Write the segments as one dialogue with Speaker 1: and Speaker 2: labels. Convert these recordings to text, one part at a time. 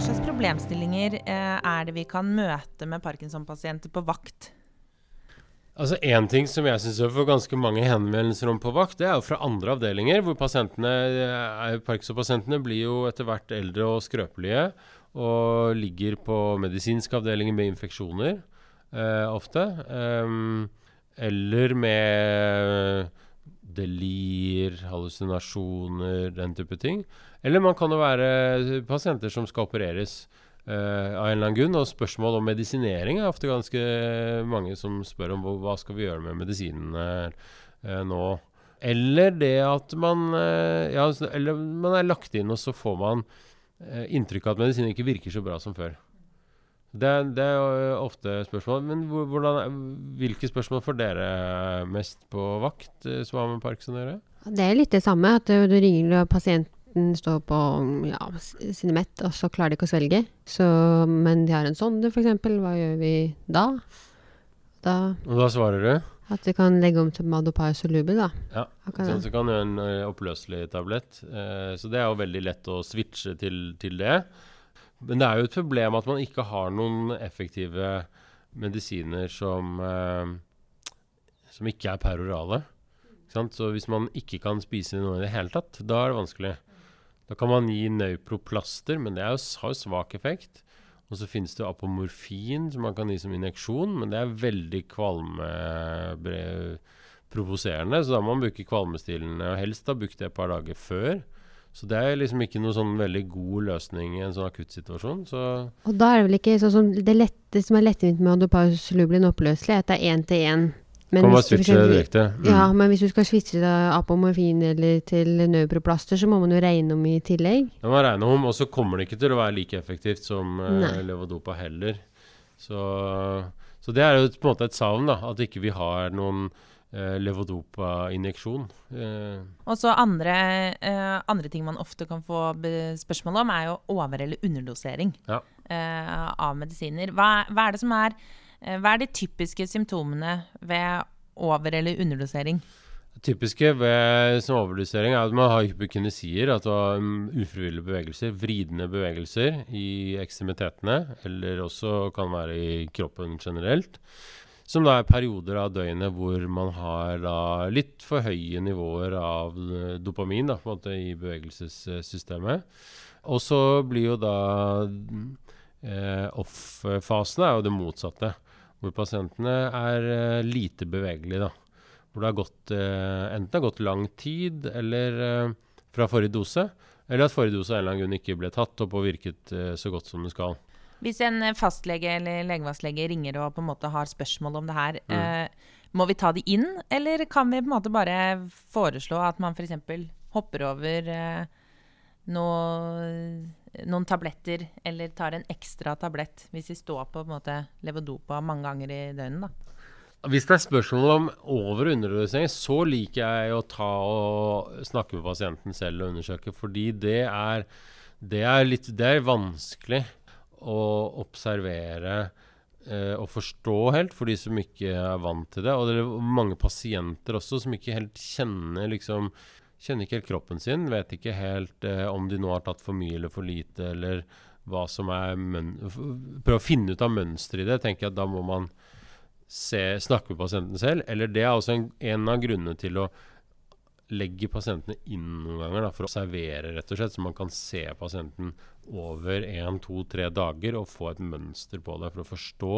Speaker 1: hva slags problemstillinger eh, er det vi kan møte med Parkinson-pasienter på vakt?
Speaker 2: Altså En ting som jeg syns får ganske mange henvendelser om på vakt, det er jo fra andre avdelinger, hvor eh, Parkinson-pasientene blir jo etter hvert eldre og skrøpelige og ligger på medisinske avdelinger med infeksjoner eh, ofte. Eh, eller med delir, hallusinasjoner, den type ting. Eller man kan jo være pasienter som skal opereres uh, av en eller annen grunn. Og spørsmål om medisinering er ofte ganske mange som spør om hva skal vi gjøre med medisinene uh, nå. Eller det at man, uh, ja, eller man er lagt inn, og så får man inntrykk av at medisinen ikke virker så bra som før. Det, det, er ofte spørsmål. Men hvordan, hvilke spørsmål får dere mest på vakt som har med Parkinson å gjøre?
Speaker 3: Det er litt det samme. At du ringer og pasienten står på ja, Cinemet, og så klarer de ikke å svelge. Så, men de har en sonde, f.eks. Hva gjør vi da?
Speaker 2: da? Og da svarer du?
Speaker 3: At vi kan legge om til Madopar Solubi, da.
Speaker 2: Ja, sånn, så kan du en uh, oppløselig tablett. Så det er jo veldig lett å switche til, til, det. Men det er jo et problem at man ikke har noen effektive medisiner som, eh, som ikke er perorale. Så hvis man ikke kan spise noe i det hele tatt, da er det vanskelig. Da kan man gi nøyproplaster, men det jo, har jo svak effekt. Og så finnes det apomorfin, som man kan gi som injeksjon, men det er veldig kvalmeprovoserende, så da må man bruke kvalmestillende, og helst da bruke det et par dager før. Så det er liksom ikke noen sånn veldig god løsning i en sånn akuttsituasjon. Så
Speaker 3: og da er det vel ikke sånn som det lette som er lettvint med Adopaus lublin oppløselig, at det er én til én
Speaker 2: men kan bare switche direkte.
Speaker 3: Mm. Ja, men hvis du skal switche apomorfin eller til neuroplaster, så må man jo regne om i tillegg.
Speaker 2: Det må man regne om, og så kommer det ikke til å være like effektivt som uh, levodopa heller. Så, så, det er jo på en måte et savn, da, at ikke vi har noen levodopa-injeksjon.
Speaker 1: Uh. Og så andre, uh, andre, ting man ofte kan få spørsmål om, er jo over- eller underdosering ja. av medisiner. Hva, hva er det som er Eh, hva er de typiske symptomene ved over- eller underdosering?
Speaker 2: Det typiske ved som overdosering er at man har hypokinesier, altså ufrivillige bevegelser, vridende bevegelser i ekstremitetene, eller også kan være i kroppen generelt. Som da er perioder av døgnet hvor man har litt for høye nivåer av eh, dopamin da, måte, i bevegelsessystemet. Og så blir jo da eh, off-fasen er jo det motsatte hvor pasientene er eh, lite bevegelige. da. Hvor det har gått, eh, enten har gått lang tid eller uh, fra forrige dose, eller at forrige dose av en eller annen grunn ikke ble tatt opp og virket så godt som det skal.
Speaker 1: Hvis en fastlege eller legevaktlege ringer og på en måte har spørsmål om det her, mm. må vi ta de inn, eller kan vi på en måte bare foreslå at man f.eks. hopper over noe noen tabletter, eller tar en ekstra tablett hvis vi står på, på måte, levodopa mange ganger i døgnet. da.
Speaker 2: Hvis det er spørsmål om over- og underdosering, så liker jeg å ta og snakke med pasienten selv og undersøke. Fordi det er, det er, litt, det er vanskelig å observere eh, og forstå helt for de som ikke er vant til det. Og det er mange pasienter også som ikke helt kjenner liksom kjenner ikke helt kroppen sin. Vet ikke helt eh, om de nå har tatt for mye eller for lite, eller hva som er Prøve å finne ut av mønsteret i det. tenker jeg at Da må man se, snakke med pasienten selv. Eller det er også en, en av grunnene til å legge pasientene inn noen ganger da, for å observere, rett og slett, så man kan se pasienten over én, to, tre dager og få et mønster på det for å forstå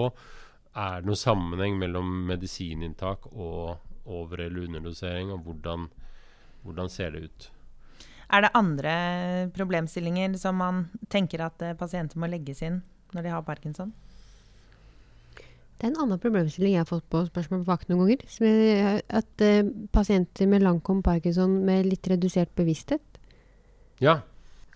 Speaker 2: er det noen sammenheng mellom medisininntak og over- eller underdosering, og hvordan hvordan ser det ut?
Speaker 1: Er det andre problemstillinger som man tenker at eh, pasienter må legges inn når de har parkinson?
Speaker 3: Det er en annen problemstilling jeg har fått på spørsmål på vakt noen ganger. Er at uh, pasienter med langkom parkinson med litt redusert bevissthet
Speaker 2: Ja.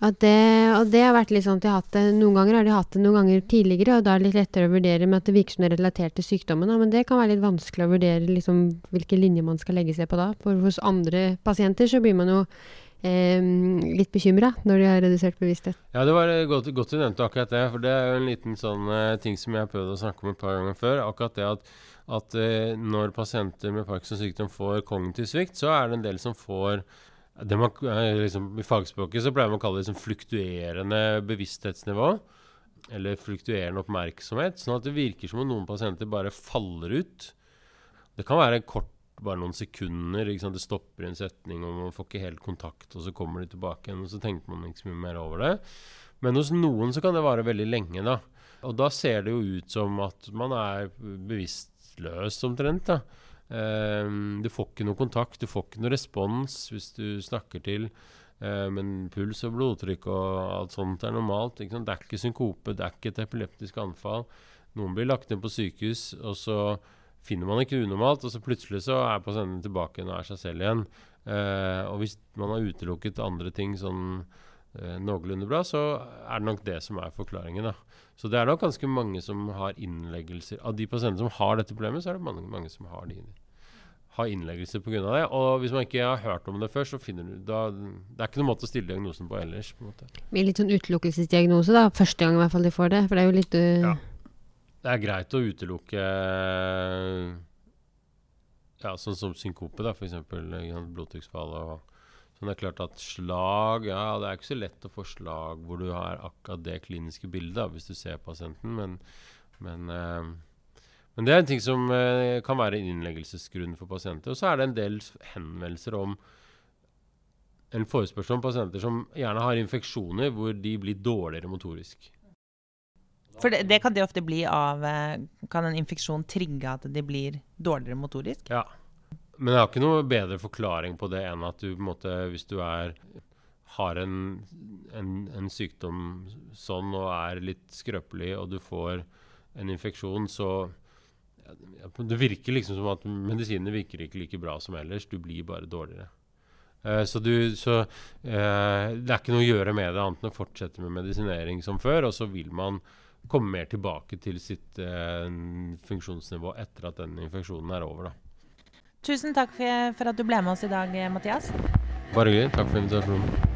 Speaker 3: Det, og det har vært litt sånn at de har hatt det Noen ganger har de hatt det noen ganger tidligere, og da er det litt lettere å vurdere med at det virker som det er relatert til sykdommen. Men det kan være litt vanskelig å vurdere liksom, hvilke linjer man skal legge seg på da. For hos andre pasienter så blir man jo litt bekymra når de har redusert bevissthet.
Speaker 2: Ja, det var godt, godt du nevnte akkurat det. For det er jo en liten sånn uh, ting som jeg har prøvd å snakke om et par ganger før. Akkurat det at, at uh, når pasienter med Parkinsons sykdom får kognitiv svikt, så er det en del som får det man, liksom, I fagspråket så pleier man å kalle det liksom fluktuerende bevissthetsnivå. eller fluktuerende oppmerksomhet. Sånn at det virker som om noen pasienter bare faller ut. Det kan være kort, bare noen sekunder. Det stopper en setning, og man får ikke helt kontakt, og så kommer de tilbake igjen. Og så tenker man ikke så mye mer over det. Men hos noen så kan det vare veldig lenge. da. Og da ser det jo ut som at man er bevisstløs omtrent. da. Um, du får ikke noe kontakt, du får ikke noe respons hvis du snakker til. Uh, men puls og blodtrykk og alt sånt er normalt. Det er ikke synkope, det er ikke et epileptisk anfall. Noen blir lagt inn på sykehus, og så finner man ikke unormalt, og så plutselig så er pasienten tilbake og er seg selv igjen. Uh, og hvis man har utelukket andre ting sånn uh, noenlunde bra, så er det nok det som er forklaringen. da. Så det er nok ganske mange som har innleggelser. Av de pasientene som har dette problemet, så er det mange, mange som har, de, har innleggelser pga. det. Og hvis man ikke har hørt om det før, så finner du da, Det er ikke noen måte å stille diagnosen på ellers. på en måte.
Speaker 3: Med litt sånn utelukkelsesdiagnose, da. Første gang i hvert fall de får det. For det er jo litt uh,
Speaker 2: ja det er greit å utelukke ja, sånn som synkope, da, f.eks. blodtrykksfall. og sånn Det er klart at slag ja, Det er ikke så lett å få slag hvor du har akkurat det kliniske bildet, da, hvis du ser pasienten. Men, men, eh, men det er en ting som eh, kan være innleggelsesgrunn for pasienter. Og så er det en del henvendelser om en forespørsel om pasienter som gjerne har infeksjoner hvor de blir dårligere motorisk.
Speaker 1: For det, det, kan det ofte bli av eh, Kan en infeksjon trigge at de blir dårligere motorisk?
Speaker 2: Ja. Men jeg har ikke noe bedre forklaring på det enn at du på en måte, hvis du er har en, en, en, sykdom sånn og er litt skrøpelig, og du får en infeksjon, så Det virker liksom som at medisinene virker ikke like bra som ellers. Du blir bare dårligere. Uh, så, du, så uh, det er ikke noe å gjøre med det annet enn å fortsette med medisinering som før, og så vil man komme mer tilbake til sitt eh, funksjonsnivå etter at den infeksjonen er over. Da.
Speaker 1: Tusen takk for, for at du ble med oss i dag, Mathias.
Speaker 2: Bare hyggelig. Takk for invitasjonen.